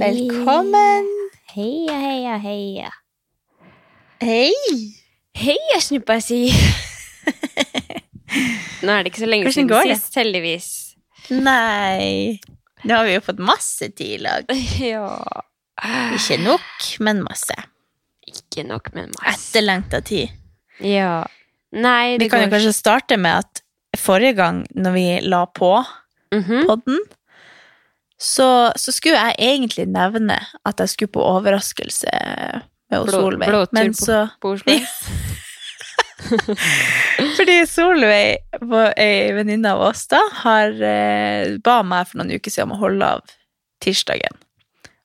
Velkommen. Heia, heia, heia. Hei. Heia, snuppa si. Nå er det ikke så lenge Hvordan siden går det? sist, heldigvis. Nei. Nå har vi jo fått masse tid i lag. Ja. Ikke nok, men masse. Ikke nok men masse. Etterlengta tid. Ja. Nei, det Vi kan jo kanskje starte med at forrige gang når vi la på Mhm. podden, så, så skulle jeg egentlig nevne at jeg skulle på overraskelse med Blå- Solveig. blåtur så, på- På Oslo. Fordi Solveig, ei venninne av oss, da, har, eh, ba meg for noen uker siden om å holde av tirsdagen.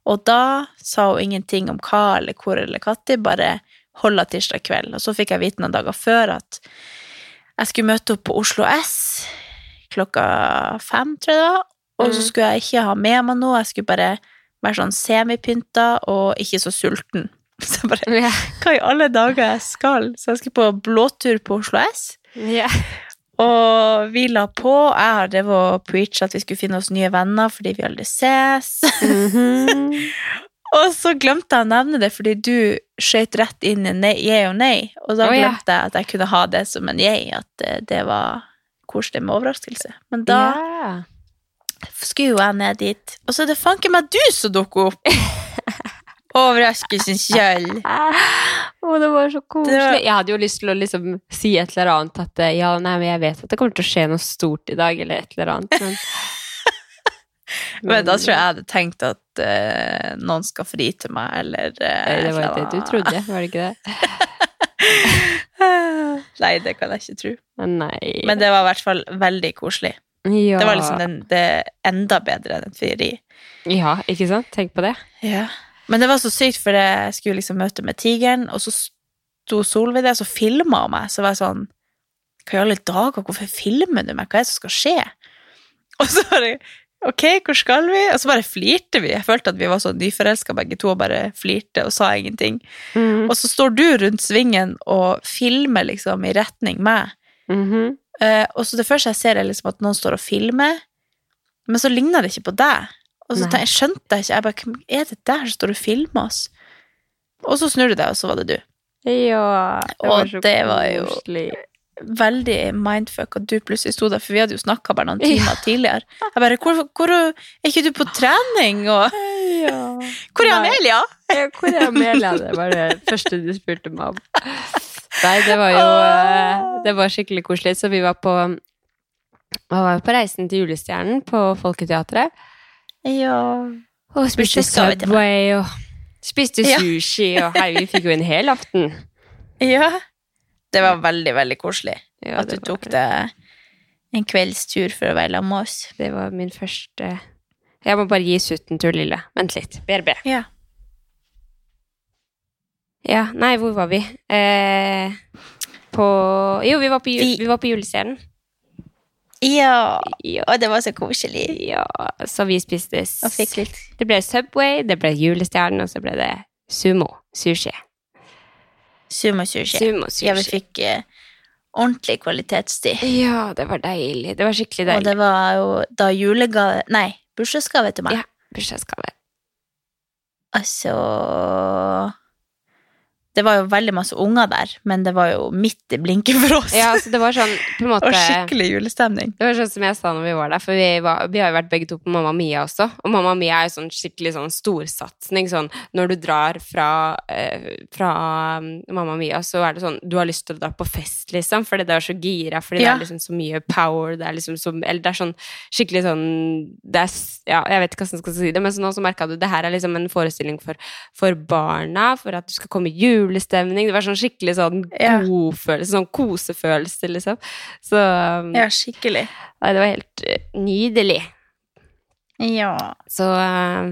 Og da sa hun ingenting om hva eller hvor eller når, bare holde av tirsdag kveld. Og så fikk jeg vite noen dager før at jeg skulle møte opp på Oslo S klokka fem, tror jeg det var. Og så Mhm. skulle jeg ikke ha med meg noe, jeg skulle bare være sånn semipynta og ikke så sulten. Så jeg bare hva i alle dager jeg skal? Så jeg skulle på blåtur på Oslo S. Yeah. Og vi la på. Jeg har drevet og preacha at vi skulle finne oss nye venner fordi vi aldri ses. Mhm. og så glemte jeg å nevne det fordi du skjøt rett inn i nei, yay og nei. Og da glemte jeg at jeg kunne ha det som en yay, at eh, det var koselig med overraskelse. Men da Ja. Skulle jeg ned dit. Og så er det fanken meg du som dukker opp! Overraskelsen sjøl. Oh, det var så koselig. Var- Jeg hadde jo lyst til å liksom si et eller annet at eh, ja, nei, men jeg vet at det kommer til å skje noe stort i dag, eller et eller annet. Men, Men da tror jeg jeg hadde tenkt at uh, noen skal fri til meg, eller uh, Det var jo det du trodde, var det ikke det? Nei, det kan jeg ikke tro. Nei. Men det var i hvert fall veldig koselig. Ja. Det var liksom den, det enda bedre enn et frieri. Ja, ikke sant? Tenk på det. Ja. Men det var så sykt, for jeg skulle liksom møte med tigeren, og så sto Solveig der og filma meg. Så var jeg sånn Hva i alle dager, hvorfor filmer du meg? Hva er det som skal skje? Og så var det Ok, hvor skal vi? Og så bare flirte vi. Jeg følte at vi var så nyforelska begge to, og bare flirte og sa ingenting. Og så står du rundt svingen og filmer liksom i retning meg. Mhm. Eh, og så det første jeg ser, er liksom at noen står og filmer, men så ligner det ikke på deg. Og så jeg, skjønte jeg ikke. Jeg bare, er det der som står og filmer oss? Og så snur du deg, og så var det du. Ja. Og det var jo- koselig. Veldig mindfuck at du plutselig sto der, for vi hadde jo snakka bare noen timer tidligere. Jeg bare hvor, hvor, Er ikke du på trening? Og Ja. Hvor er Amelia? Ja, Hvor er Amelia? Det var det første du spurte meg om. Nei, det var jo eh, Det var skikkelig koselig. Så vi var på var på Reisen til julestjernen på Folketeatret. Ja. Og spiste. Subway og spiste Ja. sushi. Og hei, vi fikk jo en hel aften. ja. Det var veldig, veldig koselig Ja, at du var... tok deg en kveldstur for å være sammen med oss. Det var min første Jeg må bare gi sutten til Lille. Vent litt. BRB. Ja. Ja, nei, hvor var vi? Eh, på Jo, vi var på, jul, Vi- var på Julestjernen. Ja. Ja. Og det var så koselig. ja. Så vi spiste Og fikk litt Det ble Subway, det ble Julestjernen, og så ble det Sumo. Sushi. sumo sushi. Sumo Ja, vi fikk uh, ordentlig kvalitetstid. Ja, det var deilig. Det var skikkelig deilig. Og det var jo da julegave Nei, bursdagsgave til meg. Ja. Bursdagsgave. Altså Det var jo veldig masse unger der, men det var jo midt i blinken for oss. Ja, så det var sånn på en måte og skikkelig julestemning. Det var sånn som jeg sa når vi var der, for vi, var, vi har jo vært begge to på Mamma Mia også. Og Mamma Mia er jo sånn skikkelig sånn storsatsing. Sånn, når du drar fra, eh, fra um, Mamma Mia, så er det sånn Du har lyst til å dra på fest, liksom, fordi det er så gira, fordi det er liksom så mye power. Det er liksom så Eller det er sånn skikkelig sånn det er, Ja, jeg vet ikke hvordan jeg skal si det, men så nå så merka du det her er liksom en forestilling for, for barna, for at du skal komme i julestemning. Det var sånn skikkelig sånn godfølelse, god følelse, sånn kosefølelse, liksom. Så um, Ja, skikkelig. Nei, det var helt eh, nydelig. Ja. Så ja,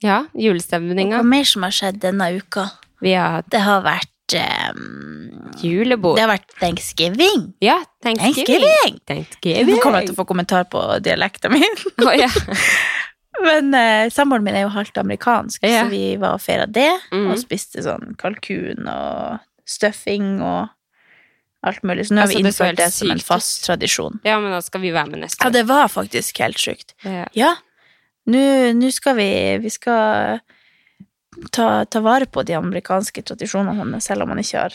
ja, Hva julestemninga. mer som har skjedd denne uka? Vi har Det har vært um, julebord. Det har vært thanksgiving. Ja, thanksgiving. Thanksgiving! Thanksgiving. Nå kommer jeg til å få kommentar på dialekten min. Oh, ja. Men eh, samboeren min er jo halvt amerikansk, Ja. så vi var og feira det. Mm. Og spiste sånn kalkun og stuffing og alt mulig. Så nå har Altså, vi innført det, det som en fast tradisjon. ja, men da skal vi være med neste Ja, det var faktisk helt sjukt. Ja. Ja. Nå skal vi Vi skal ta, ta vare på de amerikanske tradisjonene, selv om man ikke har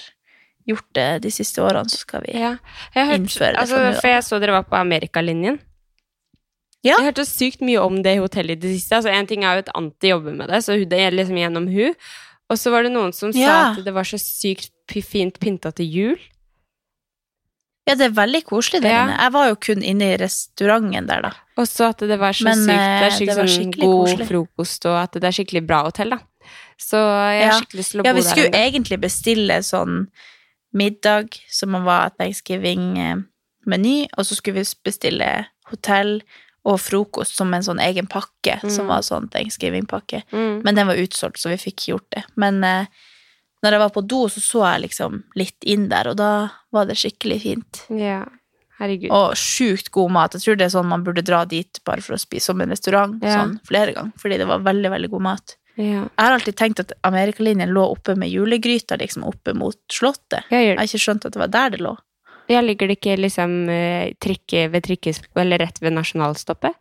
gjort det de siste årene, så skal vi Ja. Har Innføre det altså, for jeg så dere var på Amerikalinjen. Ja. Jeg hørte sykt mye om det hotellet i det siste. Altså, en ting er jo at Anti jobber med det, så det er liksom gjennom hun. Og så var det noen som sa at det var så sykt fint pynta til jul. Ja, det er veldig koselig der Ja. inne. Jeg var jo kun inne i restauranten der, da. Og så at det var så Men, sykt Det eh, er sykt det sånn skikkelig god koselig. frokost, og at det er skikkelig bra hotell, da. Så jeg har Ja. skikkelig lyst til å Ja, bo vi der. skulle en gang. egentlig bestille sånn middag som var thanksgiving-meny, og så skulle vi bestille hotell og frokost som en sånn egen pakke, som Mm. var sånn thanksgiving-pakke. Mm. Men den var utsolgt, så vi fikk gjort det. Men eh, når jeg var på do, så så jeg liksom litt inn der, og da var det skikkelig fint. Ja. Herregud. Og sjukt god mat. Jeg tror det er sånn man burde dra dit bare for å spise som en restaurant Ja. sånn flere ganger, fordi det var veldig, veldig god mat. Ja. Jeg har alltid tenkt at Amerikalinjen lå oppe med julegryta, liksom oppe mot Slottet. Jeg har ikke skjønt at det var der det lå. Ja, ligger det ikke liksom eh, trikke ved trikkes... Eller rett ved nasjonalstoppet?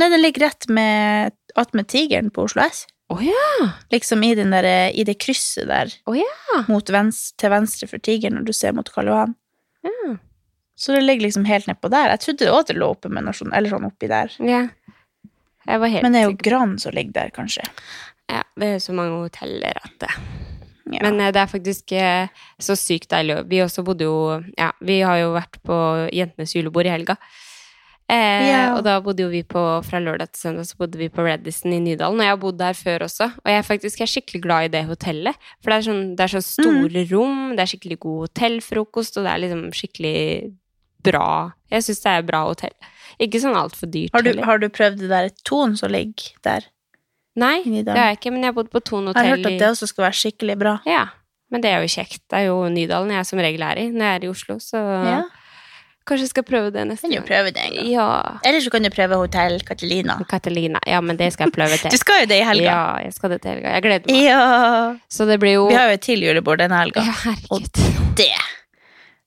Nei, den ligger rett med attmed Tigeren på Oslo S. Oh, ja! Liksom i, den der, i det krysset der oh, ja. mot vens, til venstre for Tigeren når du ser mot Karl Johan. ja. Så det ligger liksom helt nedpå der. Jeg trodde også det lå oppe med nasjon, eller sånn oppi der. ja. Jeg var helt Men det er jo. Gran som ligger der, kanskje. Ja, det er så mange hoteller at det Ja. Men eh, det er faktisk eh, så sykt deilig. Vi også bodde jo Ja, vi har jo vært på Jentenes julebord i helga. Eh, Ja. Og da bodde jo vi på Fra lørdag til søndag så bodde vi på Reddison i Nydalen. Og jeg har bodd der før også. Og jeg faktisk er skikkelig glad i det hotellet. For det er, sånn, det er sånn store rom, det er skikkelig god hotellfrokost, og det er liksom skikkelig bra. Jeg syns det er bra hotell. Ikke sånn altfor dyrt har, du, har du prøvd det der Ton som ligger der? Nei, Nydalen? det har jeg ikke, men jeg har bodd på Thon Jeg har hørt at det også skal være skikkelig bra. Ja, men det er jo kjekt. Det er jo Nydalen jeg som regel er i når jeg er i Oslo, så Ja, kanskje jeg skal prøve det neste kan jo prøve det en gang. Ja. Eller så kan du prøve Hotell Catalina. Catalina. Ja, men det skal jeg prøve til. Du skal jo det i helga. Ja, jeg skal det til helga. Jeg gleder meg. Ja. Så det blir jo Vi har jo et til julebord denne helga. Ja, herregud. Det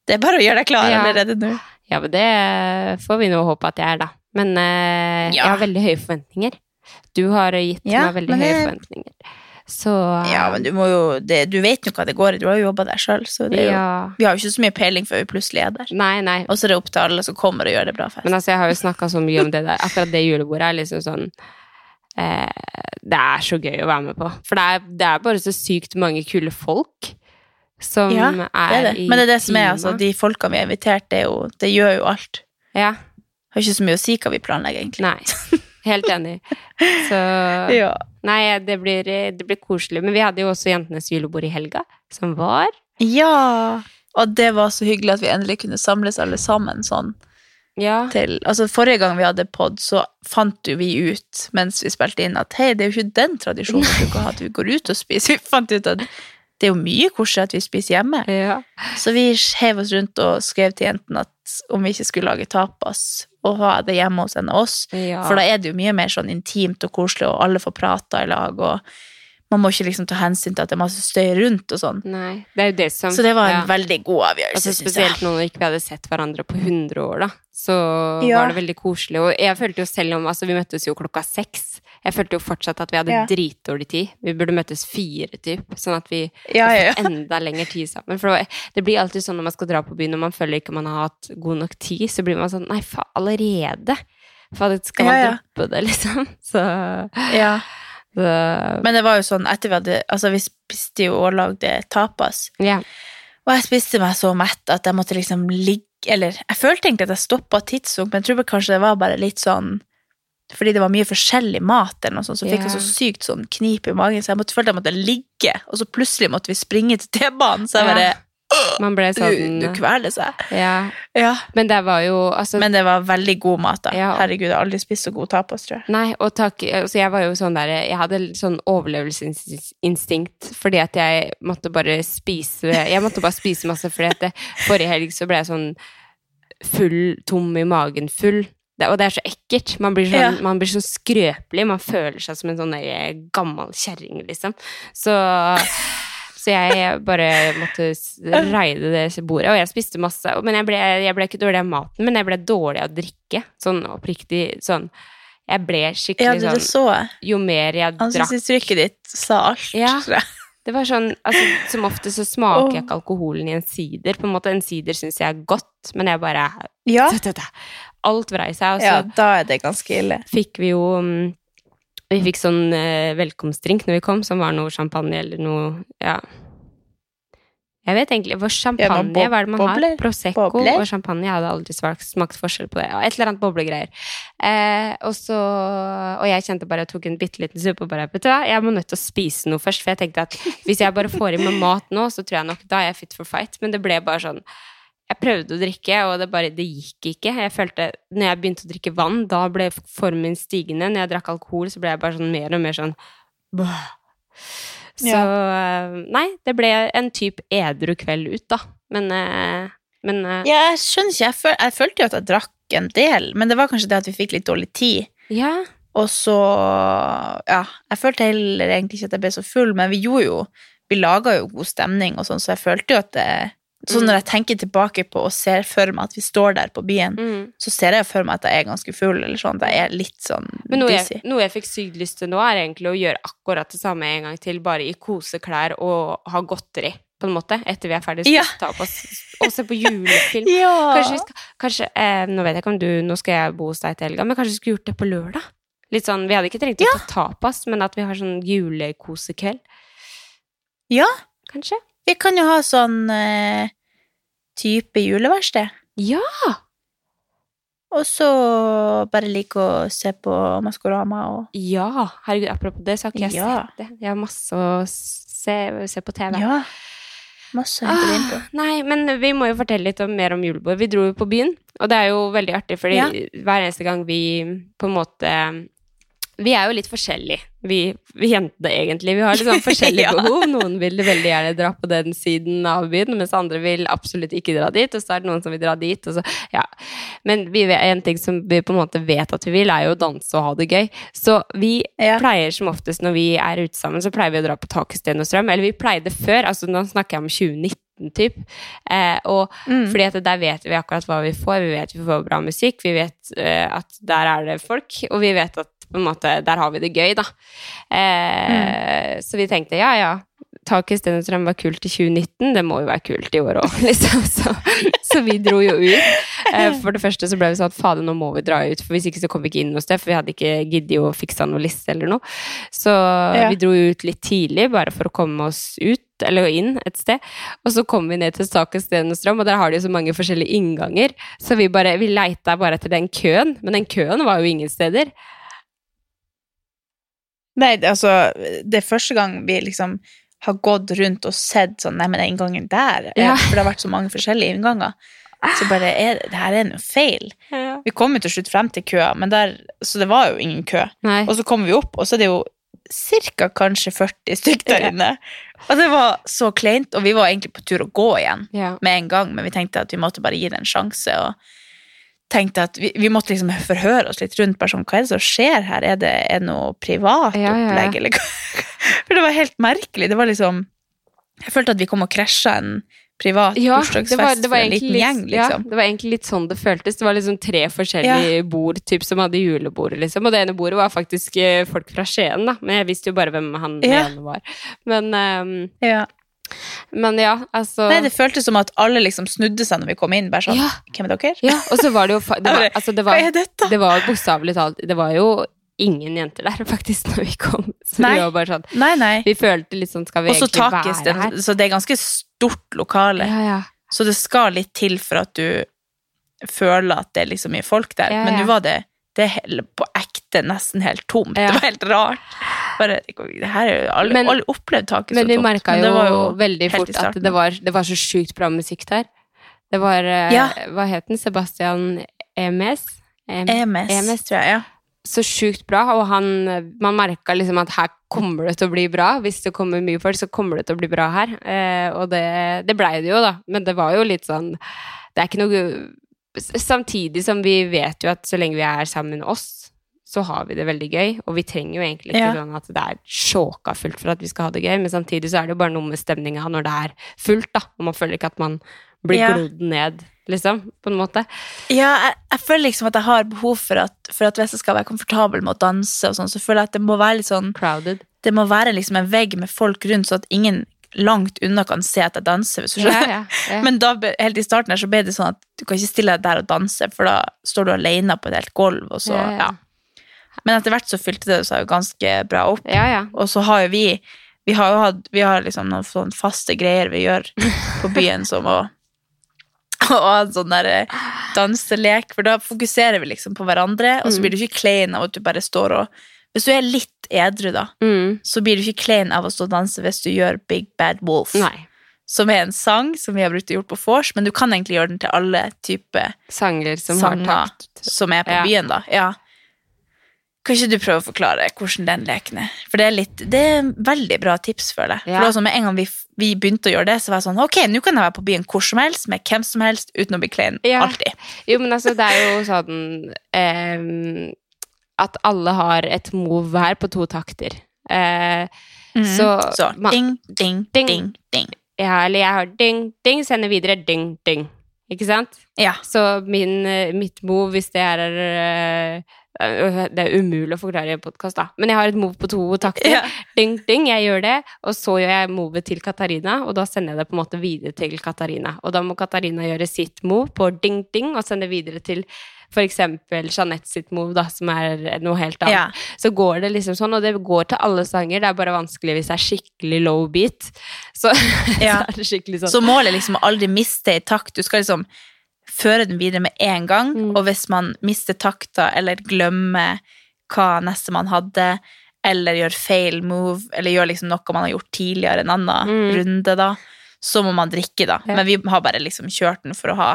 Det er bare å gjøre deg klar Ja. allerede nå. Ja, men det får vi nå håpe at jeg er, da. Men eh, jeg har veldig høye forventninger. Du har gitt Ja, meg veldig høye det- forventninger. Så Ja, men du må jo det, Du vet jo hva det går i, du har jo jobba der sjøl, så er jo ja. Vi har jo ikke så mye peiling før vi plutselig er der. Nei, nei. Og så er det opp til alle som kommer og gjør det bra først. Men altså, jeg har jo snakka så mye om det der. Akkurat det julebordet er liksom sånn eh, Det er så gøy å være med på. For det er, det er bare så sykt mange kule folk som Ja, er, det er det. i Men det er det som er, altså, de folkene vi har invitert, det, er jo, det gjør jo alt. Ja. Har ikke så mye å si hva vi planlegger, egentlig. Nei. Helt enig. Så Ja. Nei, det blir, det blir koselig. Men vi hadde jo også Jentenes julebord i helga, som var ja! Og det var så hyggelig at vi endelig kunne samles alle sammen sånn Ja. til Altså, forrige gang vi hadde pod, så fant jo vi ut mens vi spilte inn at hei, det er jo ikke den tradisjonen vi bruker å ha, at vi går ut og spiser. Vi fant ut at det er jo mye koseligere at vi spiser hjemme. ja. Så vi hev oss rundt og skrev til jentene at om vi ikke skulle lage tapas og ha det hjemme hos en av oss. ja. For da er det jo mye mer sånn intimt og koselig, og alle får prata i lag, og man må ikke liksom ta hensyn til at det er masse støy rundt og sånn. Nei. Det er jo det som Så det var en ja. veldig god avgjørelse, Altså Spesielt nå når vi ikke hadde sett hverandre på 100 år, da. Så Ja. var det veldig koselig. Og jeg følte jo selv om Altså, vi møttes jo klokka seks. Jeg følte jo fortsatt at vi hadde Ja. dritdårlig tid. Vi burde møtes fire, typ. Sånn at vi Ja, ja, ja. enda lengre tid sammen. For det blir alltid sånn når man skal dra på byen og man føler ikke man har hatt god nok tid, så blir man sånn Nei, faen, allerede? For skal man droppe det, liksom? Så, Ja. så Men det var jo sånn etter vi hadde Altså, vi spiste jo og lagde tapas, Ja. og jeg spiste meg så mett at jeg måtte liksom ligge Eller jeg følte egentlig at jeg stoppa tidsunk, men jeg tror kanskje det var bare litt sånn fordi det var mye forskjellig mat, eller noe sånt, så fikk jeg Ja. så sykt sånn knip i magen, så jeg måtte, følte jeg måtte ligge, og så plutselig måtte vi springe til T-banen, så jeg bare Man ble sånn du kveler seg. ja. Ja. Men det var jo altså Men det var veldig god mat, da. Ja. Herregud, jeg har aldri spist så god tapas, tror jeg. Nei, og takk altså Jeg var jo sånn der Jeg hadde sånn overlevelsesinstinkt fordi at jeg måtte bare spise Jeg måtte bare spise masse fordi at det, forrige helg så ble jeg sånn full, tom i magen, full. Det, og det er så ekkelt. Man blir, sånn, Ja. man blir så skrøpelig. Man føler seg som en sånn gammel kjerring, liksom. Så, så jeg bare måtte reide det bordet, og jeg spiste masse. Men jeg ble, jeg ble ikke dårlig av maten, men jeg ble dårlig av å drikke. Sånn oppriktig sånn Jeg ble skikkelig ja, sånn. Jo mer jeg drakk Ansiktsuttrykket ditt sa alt, Ja. tror jeg. Det var sånn, altså Som ofte så smaker jeg ikke alkoholen i en sider. På en måte, En sider syns jeg er godt, men jeg bare Ja. Alt vrei seg, ja, da er det ganske ille. fikk vi jo mm, Vi fikk sånn eh, velkomstdrink når vi kom, som var noe champagne eller noe Ja. Jeg vet egentlig Hva champagne ja, hva er det man bobler? har? Prosecco Bobler? og champagne. Jeg hadde aldri smakt forskjell på det. Ja, et eller annet boblegreier. Eh, og så Og jeg kjente bare jeg tok en bitte liten suppe og bare Vet du hva, jeg må nødt til å spise noe først. For jeg tenkte at hvis jeg bare får i meg mat nå, så tror jeg nok da er jeg fit for fight. Men det ble bare sånn jeg prøvde å drikke, og det bare, det gikk ikke. Jeg følte, når jeg begynte å drikke vann, da ble formen stigende. Når jeg drakk alkohol, så ble jeg bare sånn mer og mer sånn Bøh. Så ja. nei, det ble en type edru kveld ut, da. Men, eh, men eh, Ja, jeg skjønner ikke. Jeg, føl jeg følte jo at jeg drakk en del, men det var kanskje det at vi fikk litt dårlig tid. ja. Og så Ja, jeg følte heller egentlig ikke at jeg ble så full, men vi gjorde jo Vi laga jo god stemning og sånn, så jeg følte jo at det Så Mm. når jeg tenker tilbake på og ser for meg at vi står der på byen, Mm. så ser jeg for meg at jeg er ganske full, eller sånn. At jeg er litt sånn Men noe jeg, noe jeg fikk sykt lyst til nå, er egentlig å gjøre akkurat det samme en gang til, bare i koseklær og ha godteri, på en måte, etter vi er ferdig. Ja. Ta opp oss og se på julefilm. Ja! Kanskje vi skal Kanskje, eh, Nå vet jeg ikke om du Nå skal jeg bo hos deg til helga, men kanskje vi skulle gjort det på lørdag? Litt sånn, Vi hadde ikke trengt å ta tapas, men at vi har sånn julekosekveld. Ja. Kanskje? Vi kan jo ha sånn eh, type juleverksted. Ja! Og så bare like å se på Maskorama og Ja! Herregud, apropos det, så har ikke jeg Ja. sett det. Jeg har masse å se, se på TV. Ja. Masse å hente inn på. Ah, nei, men vi må jo fortelle litt om, mer om julebord. Vi dro jo på byen, og det er jo veldig artig, fordi Ja. hver eneste gang vi på en måte Vi er jo litt forskjellige, vi, vi jentene egentlig. Vi har sånn forskjellige Ja. behov. Noen vil veldig gjerne dra på den siden av byen, mens andre vil absolutt ikke dra dit. Og så er det noen som vil dra dit. Så, ja. Men vi, en ting som vi på en måte vet at vi vil, er jo å danse og ha det gøy. Så vi Ja. pleier som oftest når vi er ute sammen, så pleier vi å dra på Takesten og Strøm. Eller vi pleide før, altså nå snakker jeg om 2019 typ. Eh, og Mm. fordi at der vet vi akkurat hva vi får. Vi vet vi får bra musikk, vi vet eh, at der er det folk, og vi vet at på en måte, der har vi det gøy, da. Eh, Så vi tenkte ja, ja. Tak i Stenstrøm var kult i 2019, det må jo være kult i år òg, liksom. Så, så vi dro jo ut. Eh, For det første så ble vi sånn at fader, nå må vi dra ut, for hvis ikke så kom vi ikke inn noe sted, for vi hadde ikke giddet å fikse noe liste eller noe. Så Ja. vi dro ut litt tidlig, bare for å komme oss ut, eller inn et sted. Og så kom vi ned til Staket Stenstrøm, og der har de jo så mange forskjellige innganger. Så vi bare, vi leita bare etter den køen, men den køen var jo ingen steder. Nei, altså, det er første gang vi liksom har gått rundt og sett sånn, nei, men den inngangen der, eh, Ja. for det har vært så mange forskjellige innganger. Så bare, er, det her er noe feil. Vi kom jo til slutt frem til køa, men der, så det var jo ingen kø. Nei. Og så kommer vi opp, og så er det jo cirka kanskje 40 stykk der Ja. inne. Og det var så kleint, og vi var egentlig på tur å gå igjen Ja. med en gang, men vi tenkte at vi måtte bare gi det en sjanse, og tenkte at vi, vi måtte liksom forhøre oss litt rundt, bare sånn, hva er det som skjer her? Er det, er noe privat Ja, ja, ja. opplegg, eller hva? For det var helt merkelig, det var liksom, jeg følte at vi kom og krasja en privat Ja, bursdagsfest for en liten gjeng, liksom. ja, det var egentlig litt sånn det føltes. Det var liksom tre forskjellige bord typ, som hadde julebordet, liksom. Og det ene bordet var faktisk eh, folk fra Skien, da. Men jeg visste jo bare hvem han Ja. Ja. ene var. Men, um, Ja. Men ja, altså Nei, det føltes som at alle liksom snudde seg når vi kom inn, bare sånn, Ja. hvem er dere? Ja, og så var det jo det var, altså, det Hva er dette? det var bokstavelig talt Det var jo ingen jenter der, faktisk, når vi kom. Så Nei. vi var bare sånn Nei, nei. Vi følte litt sånn Skal vi Også egentlig takes være her? så det er ganske stort lokale. Ja, ja. Så det skal litt til for at du føler at det er liksom mye folk der. Ja, Men nå var det, det er på ekte nesten helt tomt. Ja. Det var helt rart. Bare, det her er jo alle, Men- alle opplevd taket så tomt. Men vi merka jo, jo veldig fort at det var, det var så sjukt bra musikk der. Det var eh, Ja. Hva het den? Sebastian EMS? Em- EMS, EMS. tror jeg. Ja. så sjukt bra, og han, man merka liksom at her kommer det til å bli bra. Hvis det kommer mye folk, så kommer det til å bli bra her. Eh, og det, det blei det jo, da. Men det var jo litt sånn Det er ikke noe Samtidig som vi vet jo at så lenge vi er sammen med oss, så har vi det veldig gøy. Og vi trenger jo egentlig ikke Ja. sånn at det er sjåka fullt for at vi skal ha det gøy, men samtidig så er det jo bare noe med stemninga når det er fullt, da. Og man føler ikke at man blir Ja. glodd ned liksom, på en måte. Ja, jeg, jeg føler liksom at jeg har behov for at, for at hvis jeg skal være komfortabel med å danse, og sånn, så føler jeg at det må være litt sånn Crowded. Det må være liksom en vegg med folk rundt, så at ingen langt unna kan se at jeg danser. hvis du skjønner. Ja, ja, ja. Men da, helt i starten her så ble det sånn at du kan ikke stille deg der og danse, for da står du alene på et helt gulv, og så, Ja. Men etter hvert så fylte det seg jo ganske bra opp. ja, ja. Og så har jo vi Vi har jo hatt Vi har liksom noen sånne faste greier vi gjør på byen, som å og ha en sånn der eh, danselek, for da fokuserer vi liksom på hverandre, og så Mm. blir du ikke klein av at du bare står og Hvis du er litt edru, da, Mm. så blir du ikke klein av å stå og danse hvis du gjør Big Bad Wolf, Nei. som er en sang som vi har brukt og gjort på vors, men du kan egentlig gjøre den til alle typer Sanger som sanger har takt. som er på Ja. byen, da. Ja. Kan ikke du prøve å forklare hvordan den leken er? For det er, litt, det er veldig bra tips, føler jeg. Ja. For det var sånn, Med en gang vi, vi begynte å gjøre det, så var jeg sånn Ok, nå kan jeg være på byen hvor som helst, med hvem som helst, uten å bli klein. Ja. Alltid. Jo, men altså, det er jo sånn ehm, At alle har et move her på to takter. Eh, mm. Så, Så man- ding, ding, Ding. ding, ding. ja, eller jeg har ding, ding, sender videre ding, ding. Ikke sant? Ja. Så min, eh, mitt move, hvis det er eh, Det er umulig å forklare i en podkast, da. Men jeg har et move på to takter. Ja. Ding, ding, jeg gjør det. Og så gjør jeg movet til Katarina, og da sender jeg det på en måte videre til Katarina. Og da må Katarina gjøre sitt move på ding, ding, og sende videre til for eksempel Jeanette sitt move, da, som er noe helt annet. Ja. Så går det liksom sånn, og det går til alle sanger. Det er bare vanskelig hvis det er skikkelig low beat. Så, Ja. så er det skikkelig sånn. Så målet liksom aldri miste i takt. Du skal liksom føre den videre med en gang, Mm. og hvis man mister takta eller glemmer hva neste man hadde, eller gjør feil move, eller gjør liksom noe man har gjort tidligere en annen Mm. runde, da, så må man drikke, da. Ja. Men vi har bare liksom kjørt den for å ha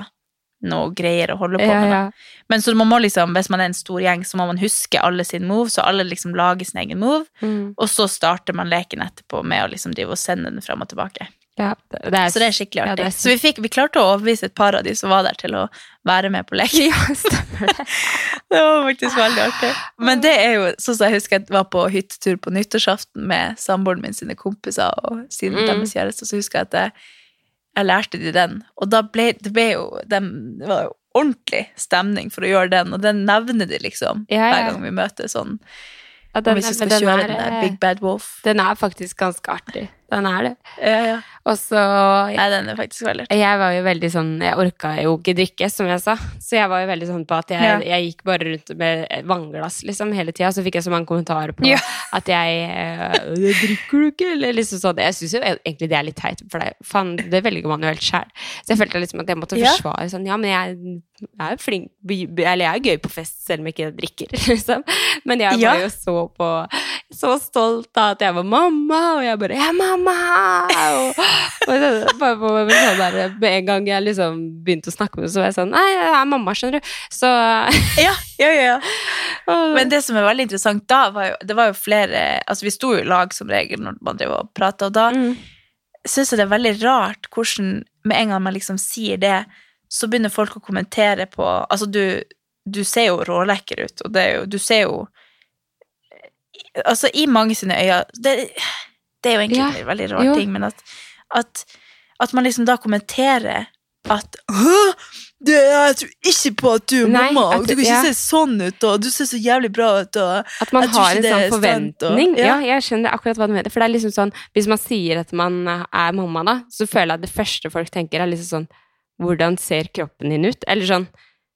noe greier å holde på med. ja. Men så man må liksom, hvis man er en stor gjeng, så må man huske alle sin move, så alle liksom lager sin egen move, Mm. og så starter man leken etterpå med å liksom drive og sende den frem og tilbake. ja. Det er, Så det er skikkelig artig. det er så vi, fikk, vi klarte å overbevise et par av de som var der, til å være med på leken. Ja, stemmer det. Det var faktisk veldig artig. Men det er jo sånn som jeg husker jeg var på hyttetur på nyttårsaften med samboeren min sine kompiser og sine Mm. deres kjæreste, så husker jeg at jeg, jeg lærte de den. Og da ble det ble jo Det var jo ordentlig stemning for å gjøre den, og den nevner de liksom Ja, ja. hver gang vi møtes sånn. Ja, Om vi skal den kjøre den der Big Bad Wolf. Den er faktisk ganske artig. Den er det. Ja, ja. Og så Nei, den er faktisk veldig. Jeg var jo veldig sånn Jeg orka jo ikke drikke, som jeg sa. Så jeg var jo veldig sånn på at jeg, Ja. jeg gikk bare rundt med vannglass liksom hele tida. Så fikk jeg så mange kommentarer på Ja. at jeg øh, 'Drikker du ikke?' Eller liksom sånn. Jeg syns jo egentlig det er litt teit, for det, fan, det velger man jo helt sjæl. Så jeg følte liksom at jeg måtte forsvare sånn Ja, men jeg, jeg er flink Eller jeg er gøy på fest selv om jeg ikke drikker, liksom. Men jeg Ja. var jo så på Så stolt av at jeg var mamma, og jeg bare 'Jeg er mamma!' Bare på, sånn der, med en gang jeg liksom begynte å snakke med henne, så var jeg sånn 'Nei, jeg er mamma, skjønner du'. Så Ja, ja, ja. Men det som er veldig interessant da, var jo, det var jo flere Altså, vi sto jo i lag som regel når man drev og prata, og da mm. syns jeg det er veldig rart hvordan med en gang man liksom sier det, så begynner folk å kommentere på Altså, du, du ser jo rålekker ut, og det er jo Du ser jo Altså, i mange sine øyne Det, det er jo egentlig Ja, en veldig rar jo. ting, men at, at, at man liksom da kommenterer at Hæ? Det, jeg tror ikke på at du er Nei, mamma, at- og du kan ikke ja. se sånn ut, og du ser så jævlig bra ut, og At man har en sånn forventning. og- ja. ja. jeg skjønner akkurat hva du mener. For det er liksom sånn, Hvis man sier at man er mamma, da, så føler jeg at det første folk tenker, er liksom sånn Hvordan ser kroppen din ut? Eller sånn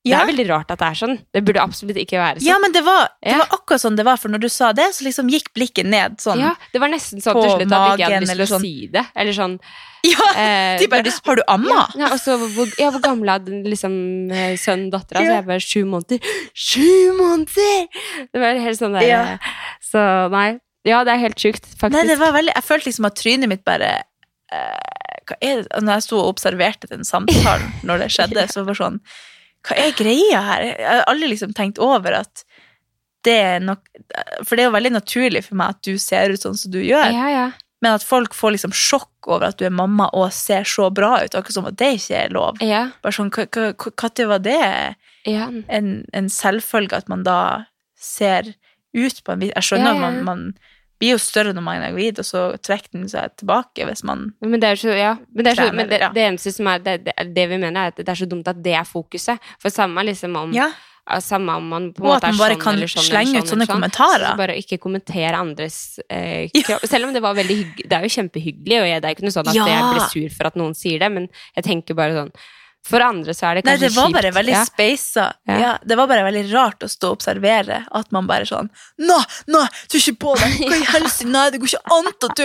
Det er veldig rart at det er sånn. Det burde absolutt ikke være sånn. Ja, men det var, det var akkurat sånn det var, for når du sa det, så liksom gikk blikket ned sånn. Ja, det var nesten sånn til slutt at jeg ikke hadde lyst til å sånn. si det. Eller sånn Ja, eh, de bare, eh, har du amma? Ja, og så hvor, ja, hvor gammel er liksom eh, sønnen dattera? Så jeg bare sju måneder. Sju måneder! Det var helt sånn der Ja. eh, Så nei. Ja, det er helt sjukt, faktisk. Nei, det var veldig, jeg følte liksom at trynet mitt bare eh, hva er det? Når jeg sto og observerte den samtalen når det skjedde, så var det sånn Hva er greia her? Jeg har aldri liksom tenkt over at det er nok For det er jo veldig naturlig for meg at du ser ut sånn som du gjør, Ja, ja. men at folk får liksom sjokk over at du er mamma og ser så bra ut, akkurat som at det ikke er lov. Ja, Bare sånn, Når var det ja. en, en selvfølge at man da ser ut på en vis Jeg skjønner at man, man blir jo større når man er gravid, og så trekker den seg tilbake hvis man Men det er så, ja, men det, er så, Trener, men det, ja. det eneste som er det, det, vi mener, er at det er så dumt at det er fokuset. For samme liksom om Ja. Samme om man på en Og måte at man er bare sånn kan eller sånn slenge man ut kan sånne ut sånn. kommentarer. Så bare ikke kommentere andres eh, kropp. Selv om det var veldig hyggelig. Det er jo kjempehyggelig, og jeg, det er ikke noe sånn at Ja. jeg blir sur for at noen sier det, men jeg tenker bare sånn For andre så er det Nei, kanskje det var kjipt. bare veldig ja. speisa. Ja. Ja. det var bare veldig rart å stå og observere at man bare sånn Nå, nå, er ikke på deg! Hva i helsike? Nei, det går ikke an at du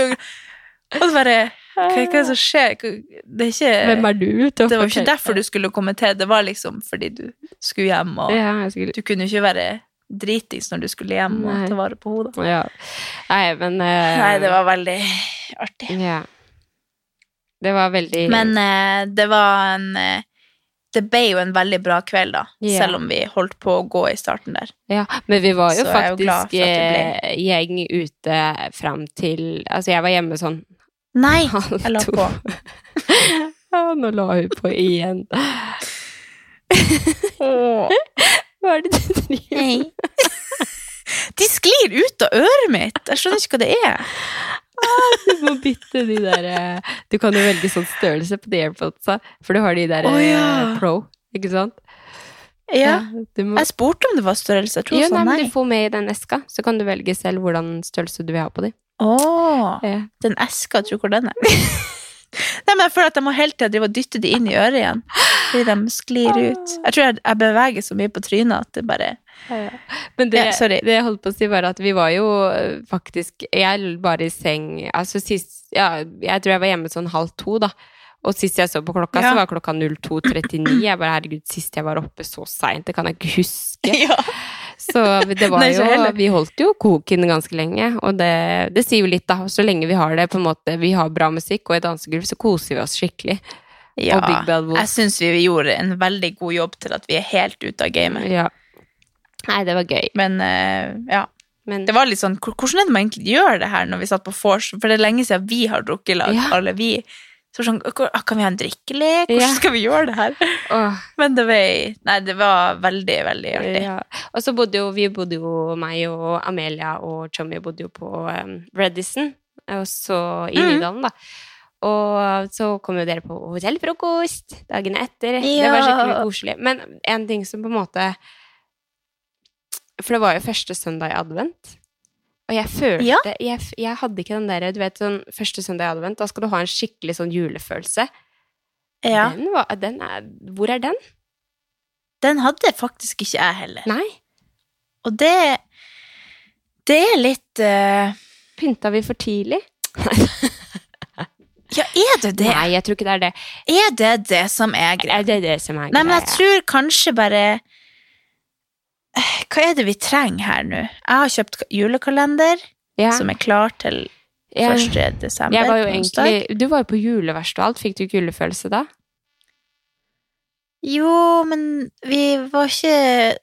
Og så bare Hva, hva er det som skjer? Det er ikke Hvem er du Det var ikke derfor du skulle komme til, det var liksom fordi du skulle hjem, og skulle du kunne ikke være dritings når du skulle hjem og Nei. ta vare på henne. ja. Nei, men uh, Nei, det var veldig artig. Ja. Det var veldig Men uh, det var en eh, Det ble jo en veldig bra kveld, da, Yeah. selv om vi holdt på å gå i starten der. Ja, men vi var jo Så jo faktisk det eh, gjeng ute fram til Altså, jeg var hjemme sånn Nei, jeg la på. Ja, nå la hun på igjen. Hva er det du driver med? De sklir ut av øret mitt! Jeg skjønner ikke hva det er. Du må bytte de der eh, Du kan jo velge sånn størrelse på de airpodsa, for du har de der eh, ja. pro, ikke sant? Ja. du må... Jeg spurte om det var størrelse. Jeg tror Jo, nei, nei. du får med i den eska, så kan du velge selv hvordan størrelse du vil ha på de. Åh, Ja. den eska, tror tror hvor den er. Nei, men Jeg føler at jeg må hele tida drive og dytte de inn i øret igjen. Fordi de sklir ut. Jeg tror jeg, jeg beveger så mye på trynet at det bare Men det, Ja, det jeg holdt på å si, var at vi var jo øh, faktisk Jeg var i seng Altså sist Ja, jeg tror jeg var hjemme sånn halv to, da. Og sist jeg så på klokka, så var klokka 02.39. Jeg bare herregud, sist jeg var oppe så seint, det kan jeg ikke huske. Så det var Nei, jo. Vi holdt jo koken ganske lenge, og det, det sier jo litt, da. Så lenge vi har det, på en måte Vi har bra musikk og et dansegulv, så koser vi oss skikkelig. ja. Og Big Bad Wolf. Jeg syns vi gjorde en veldig god jobb til at vi er helt ute av gamet. Ja. Nei, det var gøy. Men eh, ja. Men Det var litt sånn, hvor- Hvordan er det man egentlig gjør det her når vi satt på vors? For det er lenge siden vi har drukket i lag, Ja. alle vi. Så sånn, hvor- Kan vi ha en drikkelek? Hvordan Ja. skal vi gjøre det her? åh, Men det var, nei, det var veldig, veldig artig. Ja. Og så bodde jo vi bodde jo, meg og Amelia og Chummy bodde jo på um, Redison, og så i Mhm. Nydalen, da. Og så kom jo dere på hotellfrokost dagene etter. Det var skikkelig koselig. Men en ting som på en måte For det var jo første søndag i advent. Og jeg følte Ja. jeg, jeg hadde ikke den der Du vet, sånn første søndag i advent, da skal du ha en skikkelig sånn julefølelse. Ja. Den var, den er, hvor er den? Den hadde faktisk ikke jeg heller. Nei. Og det Det er litt uh... Pynta vi for tidlig? Ja, er det det? Nei, jeg tror ikke det er det. Er det det som er greia? Er det det som er Nei, men jeg tror kanskje bare Eh, Hva er det vi trenger her nå? Jeg har kjøpt julekalender ja. som er klar til ja. 1. desember. Jeg var egentlig Du var jo på juleverksted og alt. Fikk du ikke julefølelse da? Jo, men vi var ikke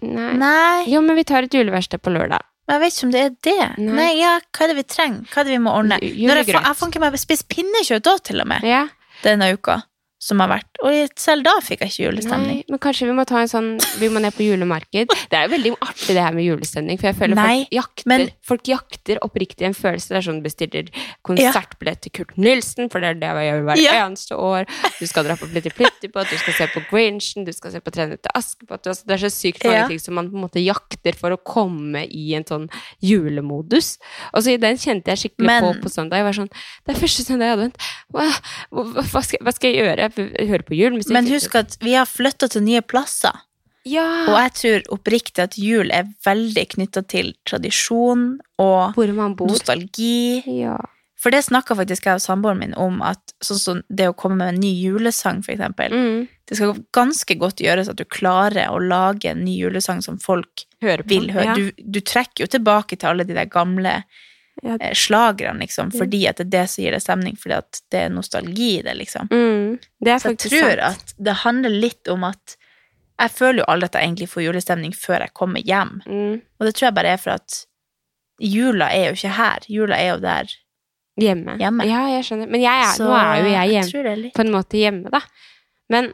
Nei. Nei, Jo, men vi tar et juleverksted på lørdag. men jeg vet ikke om det er det. Nei. Nei, ja, Hva er det vi trenger? Hva er det vi må ordne? Når jeg, fa jeg fant ikke meg spist pinnekjøtt da, til og med, Ja. denne uka som har vært. Og selv da fikk jeg ikke julestemning. Nei, men kanskje vi må ta en sånn Vi må ned på julemarked. Det er jo veldig artig det her med julestemning, for jeg føler Nei, folk jakter men- Folk jakter oppriktig en følelse. Det er sånn bestiller konsertbillett til Kurt Nilsen, for det er det jeg gjør hvert Ja. eneste år. Du skal dra på Plitti på, du skal se på Grinchen, du skal se på Trenet til Askepott. Altså, Det er så sykt mange Ja. ting som man på en måte jakter for å komme i en sånn julemodus. Og så i den kjente jeg skikkelig Men- på på søndag. Jeg var sånn Det er første søndag i advent. Hva, hva, hva, skal, hva skal jeg gjøre? Hører på julemusikk. Men husk at vi har flytta til nye plasser. ja. Og jeg tror oppriktig at jul er veldig knytta til tradisjon og nostalgi. Ja. For det snakka faktisk jeg og samboeren min om, at sånn som det å komme med en ny julesang, for eksempel. Mm. Det skal ganske godt gjøres at du klarer å lage en ny julesang som folk vil høre. Ja. Du, du trekker jo tilbake til alle de der gamle Ja. eh, slagerne, liksom, fordi at det er det som gir det stemning, fordi at det er nostalgi i det, liksom. Mm. Det Så jeg tror sant. at det handler litt om at jeg føler jo aldri at jeg egentlig får julestemning før jeg kommer hjem. mm. Og det tror jeg bare er for at jula er jo ikke her. Jula er jo der. Hjemme. Hjemme. Ja, jeg skjønner. Men jeg er, Så nå er jo jeg hjemme, litt på en måte hjemme, da. Men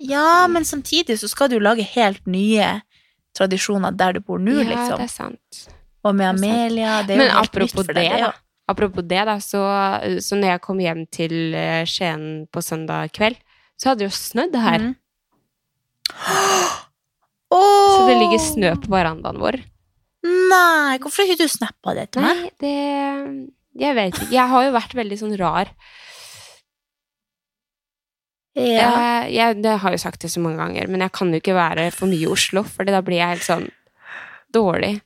Ja, men samtidig så skal du jo lage helt nye tradisjoner der du bor nå, ja, liksom. det er sant. Og med. Amelia. Det er jo Men helt nytt det, da. Apropos det, da, så, så når jeg kom hjem til eh, Skien på søndag kveld, så hadde det jo snødd her. Mhm. Så det ligger snø på verandaen vår. Nei, hvorfor har ikke du snappa det til meg? Nei, det Jeg vet ikke. Jeg har jo vært veldig sånn rar. Ja. Jeg, jeg, det har jo sagt det så mange ganger, men jeg kan jo ikke være for mye i Oslo, for da blir jeg helt sånn dårlig.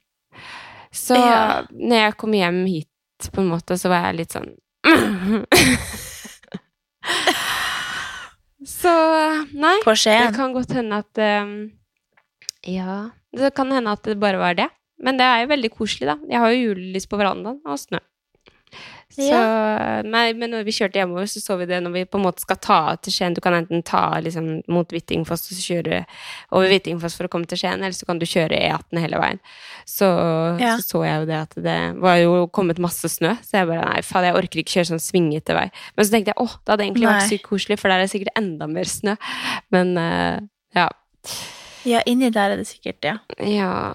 Så Ja. når jeg kom hjem hit, på en måte, så var jeg litt sånn Så nei. På Det kan godt hende at um, Ja, det kan hende at det bare var det. Men det er jo veldig koselig, da. Jeg har jo julelys på verandaen og snø. Så, nei, men når vi kjørte hjemover, så så vi det når vi på en måte skal ta til Skien. Du kan enten ta liksom, mot Hvittingfoss og kjøre over Hvittingfoss for å komme til Skien, eller så kan du kjøre E18 hele veien. Så, Ja. så så jeg jo det at det var jo kommet masse snø, så jeg bare nei, faen, jeg orker ikke kjøre sånn svingete vei. Men så tenkte jeg åh, det hadde egentlig vært sykt koselig, for der er det sikkert enda mer snø. Men uh, ja. Ja, inni der er det sikkert, ja. Ja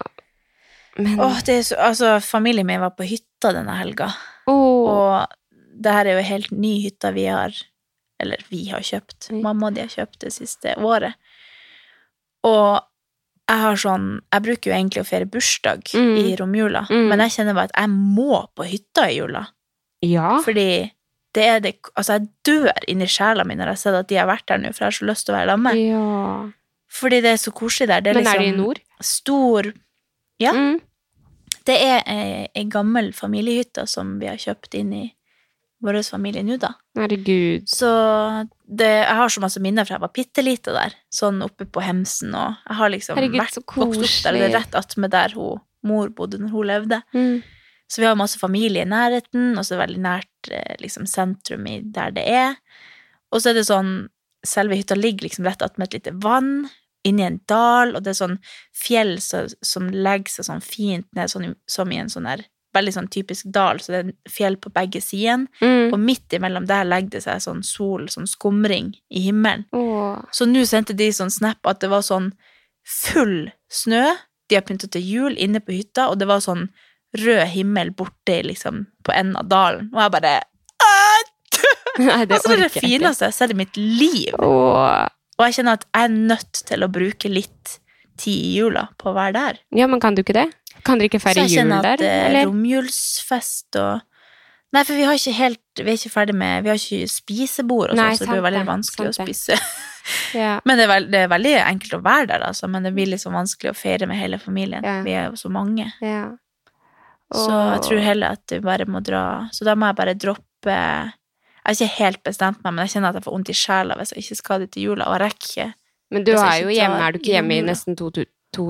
Men Åh, det så, altså, familien min var på hytta denne helga, åh, og det her er jo en helt ny hytta vi har, eller vi har kjøpt. Mm. Mamma og de har kjøpt det siste året. Og jeg har sånn, jeg bruker jo egentlig å feire bursdag Mm. i romjula, Mm. men jeg kjenner bare at jeg må på hytta i jula. ja. Fordi det er det, altså jeg dør inni sjela mi når jeg ser at de har vært der nå, for jeg har så lyst til å være sammen med. ja. Fordi det er så koselig der. Det er Men liksom er det i nord? stor Ja. Mm. Det er ei, gammel familiehytte som vi har kjøpt inn i vår familie nå, da. Herregud. Så det, jeg har så masse minner fra jeg var bitte lita der, sånn oppe på Hemsen, og jeg har liksom Herregud, vært vokst opp der, det er rett attmed der hun, mor bodde når hun levde. Mm. Så vi har masse familie i nærheten, og så er det veldig nært eh, liksom, sentrum i der det er. Og så er det sånn Selve hytta ligger liksom rett attmed et lite vann, inni en dal, og det er sånn fjell så, som legger seg sånn fint ned, sånn, som i en sånn der Veldig sånn typisk dal, så det er fjell på begge sidene. Mm. Og midt imellom der legger det seg sånn sol, sånn skumring i himmelen. Åh. Så nå sendte de sånn snap at det var sånn full snø. De har pynta til jul inne på hytta, og det var sånn rød himmel borte liksom på enden av dalen. Og jeg bare! Nei, det Altså, det er det fineste jeg har sett i mitt liv. Åh. Og jeg kjenner at jeg er nødt til å bruke litt tid i jula på å være der. Ja, men kan du ikke det? Kan dere ikke Så feire jul kjenner at jeg kjenner at romjulsfest og Nei, for vi har ikke helt Vi er ikke ferdig med Vi har ikke spisebord og sånn, så det blir veldig vanskelig å spise. Ja. Men det er, veld, det er veldig enkelt å være der, altså. Men det blir liksom vanskelig å feire med hele familien. Ja. Vi er jo så mange. ja. Så jeg tror heller at du bare må dra Så da må jeg bare droppe Jeg har ikke helt bestemt meg, men jeg kjenner at jeg får vondt i sjela hvis jeg ikke skal dit til jula, og jeg rekker ikke. Men du er jo hjemme, er du ikke hjemme i nesten to, to, to,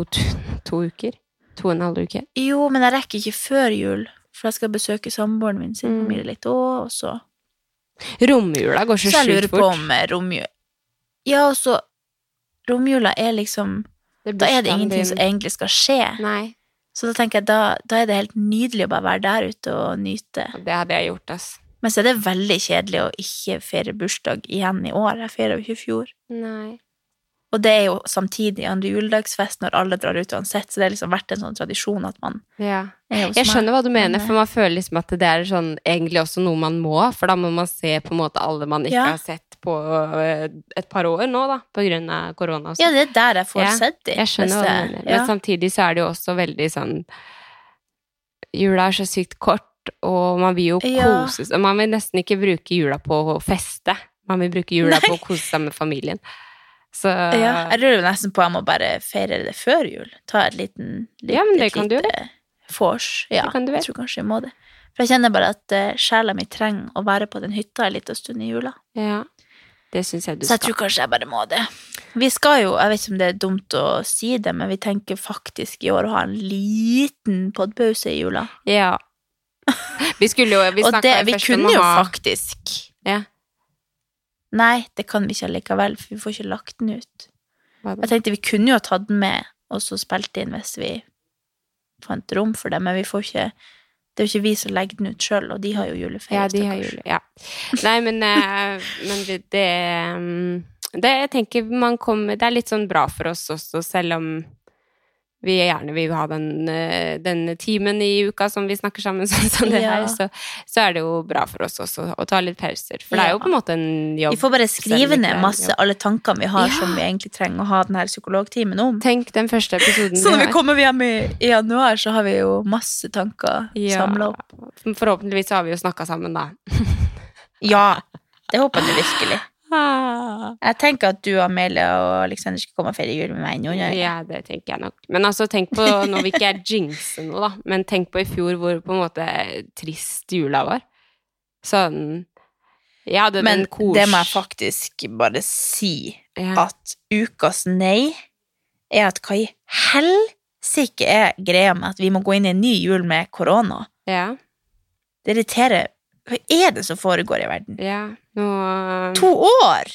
to, uker? To og en halv uke? Jo, men jeg rekker ikke før jul, for jeg skal besøke samboeren min sin Mm. familie litt òg, og så Romjula går så sjukt Så jeg lurer på om romjula Ja, og så Romjula er liksom Da er det ingenting som egentlig skal skje. Nei, Så da tenker jeg da, da er det helt nydelig å bare være der ute og nyte. det hadde jeg gjort, ass. Men så er det veldig kjedelig å ikke feire bursdag igjen i år. Jeg feirer jo ikke i fjor. Nei. Og det er jo samtidig andre juledagsfest når alle drar ut uansett, så det har liksom vært en sånn tradisjon at man Ja. er hos Jeg skjønner hva du mener, men, for man føler liksom at det er sånn egentlig også noe man må, for da må man se på en måte alle man ikke Ja. har sett på øh, et par år nå, da, på grunn av korona Ja, sånn. det er der jeg får Ja, sett dem. Jeg skjønner hva du mener, men samtidig så er det jo også veldig sånn Jula er så sykt kort, og man vil jo Ja. kose seg Man vil nesten ikke bruke jula på å feste, man vil bruke jula Nei. på å kose seg med familien. Så Ja, jeg lurer nesten på om jeg må bare feire det før jul. Ta et liten litt, Ja, men det kan du vors. Ja, jeg tror kanskje jeg må det. For jeg kjenner bare at uh, sjela mi trenger å være på den hytta en liten stund i jula. ja, det synes jeg du Så jeg tror kanskje jeg bare må det. Vi skal jo, jeg vet ikke om det er dumt å si det, men vi tenker faktisk i år å ha en liten podpause i jula. Ja. Vi skulle jo Vi det, vi kunne jo faktisk Ja. Nei, det kan vi ikke allikevel, for vi får ikke lagt den ut. Jeg tenkte vi kunne jo ha tatt den med, og så spilt inn hvis vi fant rom for det, men vi får ikke Det er jo ikke vi som legger den ut sjøl, og de har jo juleferie. Ja, de har jule. Ja. Nei, men, eh, men det, det mm, Det jeg tenker man kommer Det er litt sånn bra for oss også, selv om vi gjerne vil ha den, eh, den timen i uka som vi snakker sammen, sånn som det Ja. her, så, så er det jo bra for oss også å ta litt pauser. For det er jo på en måte en jobb. Vi får bare skrive ned masse alle tankene vi har Ja. som vi egentlig trenger å ha den her psykologtimen om. Tenk den første episoden Så når vi kommer hjem i, i januar, så har vi jo masse tanker Ja. samla opp. Forhåpentligvis har vi jo snakka sammen, da. Ja, det håper jeg virkelig. Ah. Jeg tenker at du, Amelie og Aleksander skal komme og feire jul med meg nå. Ja. Det tenker jeg nok. Men altså, tenk på, nå vil ikke jeg jinxe noe, da, men tenk på i fjor hvor på en måte trist jula var. Sånn Jeg hadde Men den kos... det må jeg faktisk bare si, ja. at ukas nei er at hva i helsike er greia med at vi må gå inn i en ny jul med korona? ja. Det irriterer Hva er det som foregår i verden? Ja. Nå To år!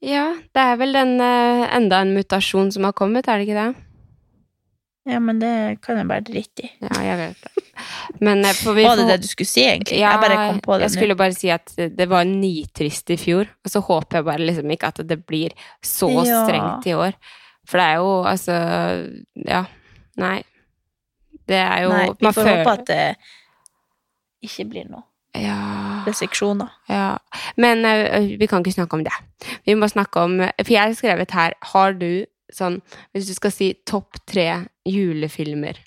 Ja, det er vel den eh, enda en mutasjon som har kommet, er det ikke det? Ja, men det kan jeg bare drite i. Ja, jeg vet det. Men eh, for vi Var det får- det du skulle si, egentlig? Ja, jeg bare kom på det jeg skulle bare si at det var nitrist i fjor, og så håper jeg bare liksom ikke at det blir så Ja. strengt i år. For det er jo altså Ja. Nei. Det er jo. Nei, vi man får føler- håpe at det ikke blir noe Ja. restriksjoner. Ja, men uh, vi kan ikke snakke om det. Vi må snakke om For jeg har skrevet her Har du sånn Hvis du skal si topp tre julefilmer,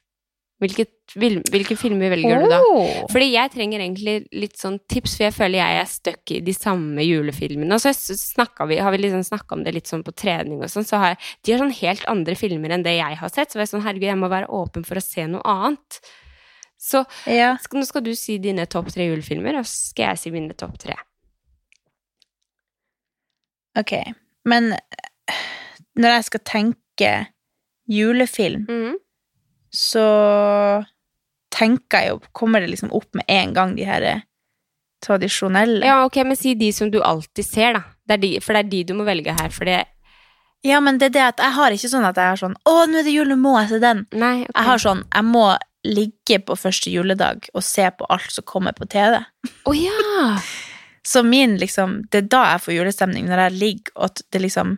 hvilke, vil- hvilke filmer velger du da? Fordi jeg trenger egentlig litt sånn tips, for jeg føler jeg er stuck i de samme julefilmene. Og så vi, har vi liksom snakka om det litt sånn på trening og sånn, så har jeg, de har sånn helt andre filmer enn det jeg har sett. Så jeg er sånn, herregud, jeg må være åpen for å se noe annet. Så Ja. skal, nå skal du si dine topp tre julefilmer, og så skal jeg si mine topp tre. Ok, men når jeg skal tenke julefilm, mm. så tenker jeg jo Kommer det liksom opp med en gang, de her eh, tradisjonelle? Ja, ok, men si de som du alltid ser, da. Det de, for det er de du må velge her, for det Ja, men det er det at jeg har ikke sånn at jeg har sånn Å, nå er det jul, nå må jeg se den. Nei, okay. Jeg har sånn Jeg må ligge på første juledag og se på alt som kommer på TV. Oh, ja! Så min liksom Det er da jeg får julestemning, når jeg ligger og det liksom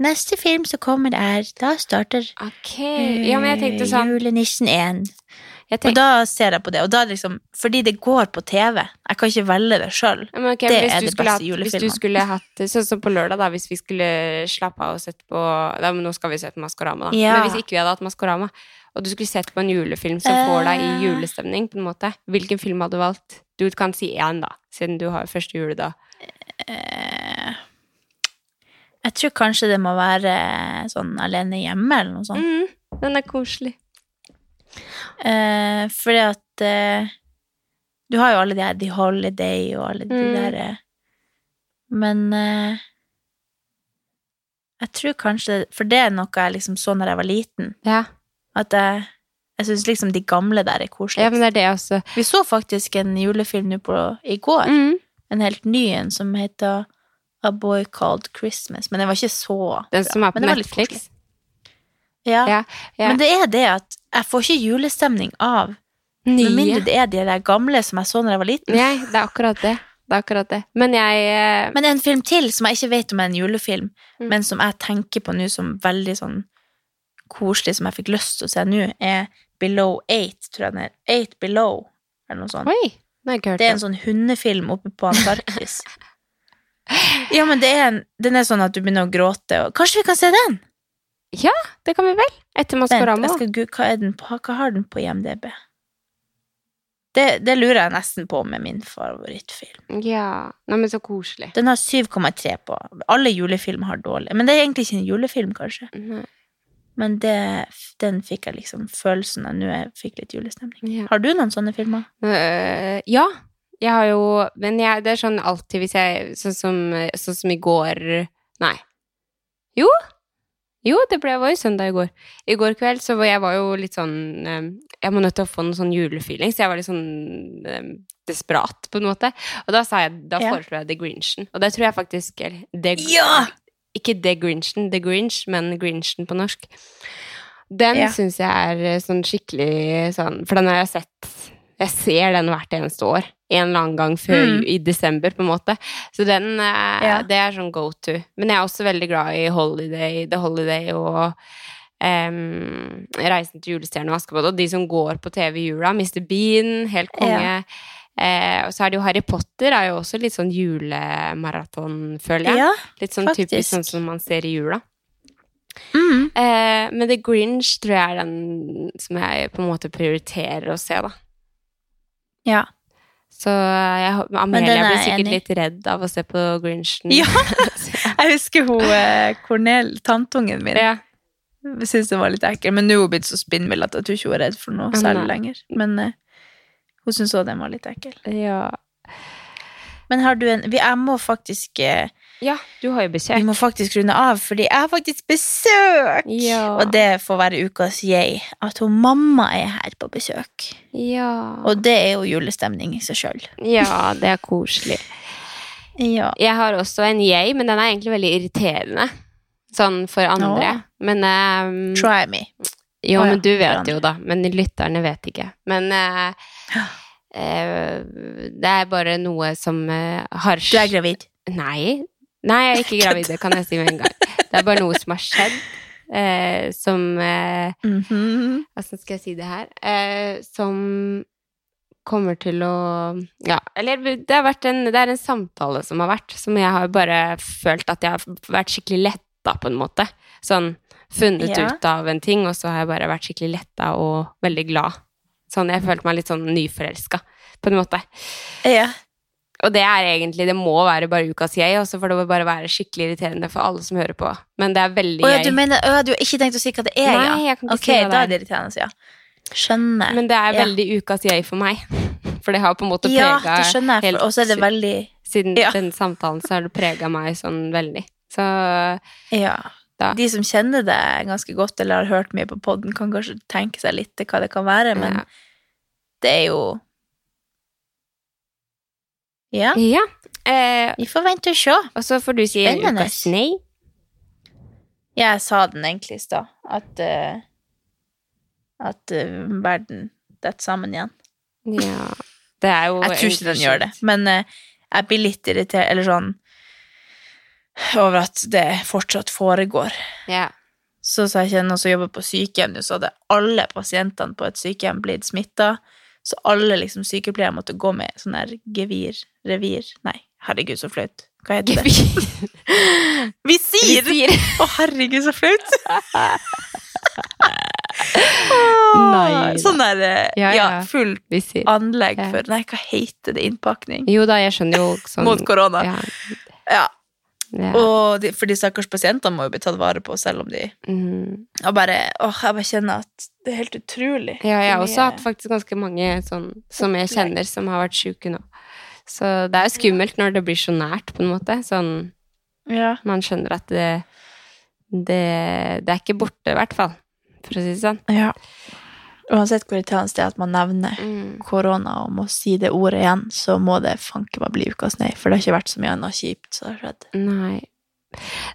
Neste film som kommer er Da starter okay. Ja, men jeg sånn Julenissen 1. jeg Og da ser jeg på det, liksom Fordi det går på TV. Jeg kan ikke velge det sjøl. Okay, Det er det beste hatt- Hvis du julefilmen. skulle hatt Sånn som på lørdag, da, hvis vi skulle slappe av og sett på da, men Nå skal vi se på Maskorama, da. Ja. Men hvis ikke vi hadde hatt Maskorama, og du skulle sett på en julefilm som får deg i Eh. julestemning, på en måte, hvilken film hadde du valgt? Du kan si én, da, siden du har første juledag. Eh, jeg tror kanskje det må være sånn alene hjemme, eller noe sånt. Mm, den er koselig. Eh, fordi at eh, Du har jo alle de her The Holiday og alle de Mm. der eh, Men eh, jeg tror kanskje For det er noe jeg liksom så når jeg var liten. Ja. At jeg, jeg syns liksom de gamle der er koselige. ja, men det er det også. Vi så faktisk en julefilm nå på i går. Mm. En helt ny en som heter A Boy Called Christmas. Men den var ikke så Den som er på Netflix. Ja. Ja, ja. Men det er det at jeg får ikke julestemning av Med mindre det er de der gamle som jeg så da jeg var liten. Nei, det er akkurat det. Det er akkurat det. Men jeg eh, Men en film til som jeg ikke vet om er en julefilm, Mm. men som jeg tenker på nå som veldig sånn koselig, som jeg fikk lyst til å se nå, er Below Eight, tror jeg den er. Eight Below, eller noe sånt. Oi! Det Det er en sånn hundefilm oppe på Antarktis. ja, men det er en, den er sånn at du begynner å gråte, og kanskje vi kan se den? Ja, Det kan vi vel? Etter Maskorama. Vent, hva, den på, hva har den på IMDb? Det, det lurer jeg nesten på med min favorittfilm. Ja. Nei, men så koselig. Den har 7,3 på. Alle julefilmer har dårlig. Men det er egentlig ikke en julefilm, kanskje. Nei. Men det, den fikk jeg liksom følelsen av nå jeg fikk litt julestemning. Ja. Har du noen sånne filmer? Uh, ja. Jeg har jo Men jeg, det er sånn alltid hvis jeg Sånn som, sånn som i går Nei. Jo. Jo, det ble, var jo søndag i går. I går kveld så var jeg var jo litt sånn eh, Jeg må nødt til å få noen sånn julefeeling, så jeg var litt sånn eh, desperat, på en måte. Og da sa jeg, da Ja. foreslo jeg The Grinchen. Og det tror jeg faktisk eller, The, Ja! Ikke The Grinchen, The Grinch, men Grinchen på norsk. Den Ja. syns jeg er eh, sånn skikkelig sånn For den har jeg sett Jeg ser den hvert eneste år. En eller annen gang før Mm. i desember, på en måte. Så den eh, Ja. Det er sånn go to. Men jeg er også veldig glad i Holiday, The Holiday og um, Reisen til julestjernen og Askepott, og de som går på TV i jula. Mr. Bean, helt konge. Eh, og så er det jo Harry Potter, er jo også litt sånn julemaraton, føler jeg. Ja. litt sånn faktisk. typisk sånn som man ser i jula. Mm. Eh, men The Grinch tror jeg er den som jeg på en måte prioriterer å se, da. ja. Så jeg, Amelia blir sikkert enig litt redd av å se på Grinchen. Ja. Jeg husker hun eh, Cornel, tantungen min, ja. syntes det var litt ekkelt. Men nå er hun blitt så spinnvill at jeg tror ikke hun er redd for noe særlig lenger. Men eh, hun syntes også den var litt ekkel. ja. Men har du en vi, Jeg må faktisk eh, Ja, du har jo besøk. Vi må faktisk runde av, fordi jeg har faktisk besøk! Ja. Og det får være ukas yay, At hun mamma er her på besøk. Ja. Og det er jo julestemning i seg sjøl. ja, det er koselig. Ja. Jeg har også en yay, men den er egentlig veldig irriterende. Sånn for andre. No. Men um, Try me. Jo, oh, ja, men du vet jo, da. Men lytterne vet ikke. Men eh, det er bare noe som eh, har Du er gravid. Nei. Nei, jeg er ikke gravid, det kan jeg si med en gang. Det er bare noe som har skjedd, eh, som eh, Mhm. Hvordan skal jeg si det her? Eh, som kommer til å Ja, eller det, har vært en, det er en samtale som har vært, som jeg har bare følt at jeg har vært skikkelig letta, på en måte. Sånn funnet Ja. ut av en ting, og så har jeg bare vært skikkelig letta og veldig glad. Sånn, jeg følte meg litt sånn nyforelska, på en måte. Ja. Og det er egentlig, det må være bare ukas jeg, også, for det må bare være skikkelig irriterende for alle som hører på. Men det er veldig Å ja, jeg. du mener å, du har ikke tenkt å si hva det er, Nei, ja? jeg kan ikke Ok, si da er. det irriterende, ja. Skjønner. Men det er Ja. veldig ukas jeg for meg. For det har på en måte ja, prega det skjønner jeg, helt og så er det veldig Siden Ja. den samtalen så har det prega meg sånn veldig. Så Ja. Da. De som kjenner det ganske godt, eller har hørt mye på podden, kan kanskje tenke seg litt til hva det kan være, men ja. det er jo Ja, ja. Eh, vi får vente og se. og så får du si Spennende. ukas nei. Jeg sa den egentlig i stad, at uh, At uh, verden detter sammen igjen. Ja. Det er jo Jeg tror ikke den gjør det, men uh, jeg blir litt irritert, eller sånn over at det fortsatt foregår. Yeah. Så sa jeg kjenner som jobber på sykehjem, så hadde alle pasientene på et sykehjem blitt smitta. Så alle liksom sykepleiere måtte gå med sånn her gevir, revir Nei, herregud, så flaut. Hva heter det? Visir! Visir. Å, herregud, så flaut! Nei. Sånn der eh, Ja, ja, ja. fullt Visir. anlegg for Nei, hva heter det? Innpakning? Jo da, jeg skjønner jo sånn Mot korona. Ja. Ja. Ja. Og de, for de stakkars pasientene må jo bli tatt vare på, selv om de Mm. Og bare Åh, jeg bare kjenner at det er helt utrolig. Ja, jeg har også hatt faktisk ganske mange sånn, som jeg kjenner, som har vært sjuke nå. Så det er jo skummelt når det blir så nært, på en måte. Sånn, Ja. man skjønner at det, det, det er ikke borte, i hvert fall. For å si det sånn. ja. Uansett hvor irriterende det er at man nevner Mm. korona og må si det ordet igjen, så må det fanke meg bli ukas nei, for det har ikke vært så mye annet kjipt som har skjedd. Nei.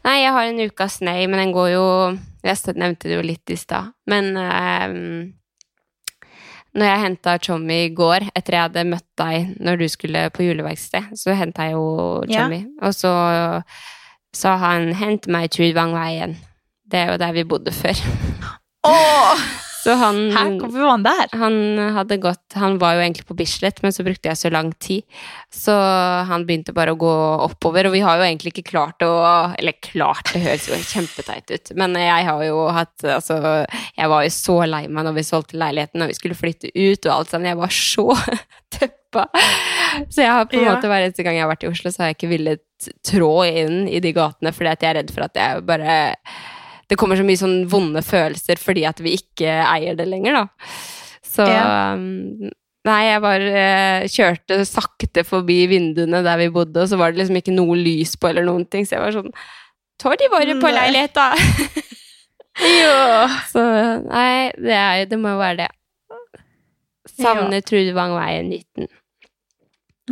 Nei, jeg har en ukas nei, men den går jo Jeg nevnte det jo litt i stad. Men ehm, når jeg henta Tommy i går, etter jeg hadde møtt deg når du skulle på juleverksted, så henta jeg jo Ja. Og så sa han 'hent meg Trudvangveien'. Det er jo der vi bodde før. Åh! Så han hvorfor var han der? han hadde gått Han var jo egentlig på Bislett, men så brukte jeg så lang tid. Så han begynte bare å gå oppover, og vi har jo egentlig ikke klart å Eller klart, det høres jo kjempeteit ut, men jeg har jo hatt Altså, jeg var jo så lei meg når vi solgte leiligheten og vi skulle flytte ut og alt sammen. Jeg var så tøppa. Så jeg har på en Ja. måte hver eneste gang jeg har vært i Oslo, så har jeg ikke villet trå inn i de gatene fordi at jeg er redd for at jeg bare det kommer så mye sånn vonde følelser fordi at vi ikke eier det lenger, da. Så Ja. um, Nei, jeg bare eh, kjørte sakte forbi vinduene der vi bodde, og så var det liksom ikke noe lys på eller noen ting, så jeg var sånn Tar de våre på leilighet leiligheta? Jo. så nei, det, er, det må jo være det. Savner Trudvangveien 19.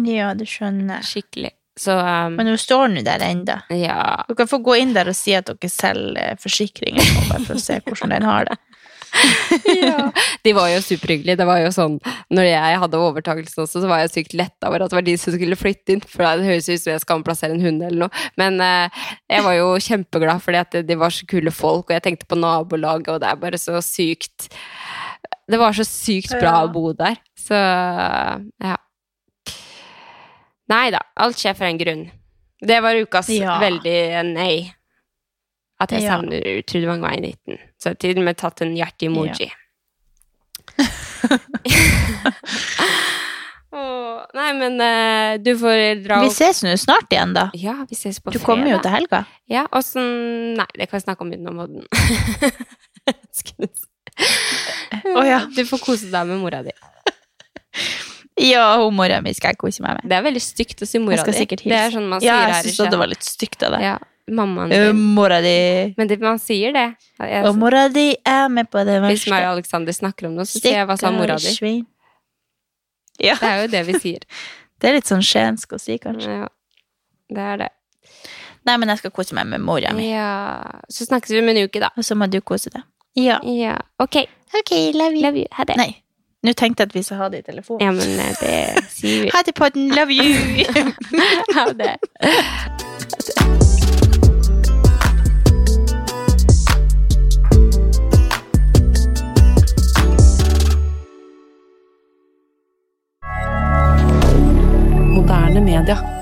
Ja, du skjønner. Skikkelig. Så um, Men hun står nå der enda. ja. Du kan få gå inn der og si at dere selger forsikringer, bare for å se hvordan den har det. ja. De var jo superhyggelige. Det var jo sånn, når jeg hadde overtakelsen også, så var jeg sykt letta over at det var de som skulle flytte inn. For det høres ut som jeg skal omplassere en hund eller noe. Men eh, jeg var jo kjempeglad fordi at de var så kule folk, og jeg tenkte på nabolaget, og det er bare så sykt Det var så sykt bra Ja. å bo der. Så ja. Nei da. Alt skjer for en grunn. Det var ukas Ja. veldig nei. At jeg Ja. savner Trudvangveien 19. Så jeg har til og med tatt en hjerte-emoji. Åh, nei, men eh, du får dra Vi ses nå snart igjen, da. Ja, vi ses på Du fredag. kommer jo til helga. Ja, åssen Nei, det kan vi snakke om utenom podden. Å oh, ja. Du får kose deg med mora di. Ja, hun mora mi skal jeg kose meg med. Det er veldig stygt å si mora di. Det er sånn man Ja, sier jeg syns det var litt stygt av deg. Ja, mammaen Uh, din. mora di Men det, man sier det. Jeg, Og mora di er med på det verste. hvis meg og Alexander snakker om noe, så sier jeg hva sa mora di. svin. Ja, Det er jo det vi sier. det er litt sånn skjensk å si, kanskje. Ja, det er det. Nei, men jeg skal kose meg med mora mi. Ja, så snakkes vi om en uke, da. Og så må du kose deg. Ja. Ja, ok. Ok, love you. Love you. Ha det. Nei, nå tenkte jeg at vi skal ha det i telefonen. Ja, men eh, det sier vi. Ha det, podden. Love you. Ha det. Moderne media.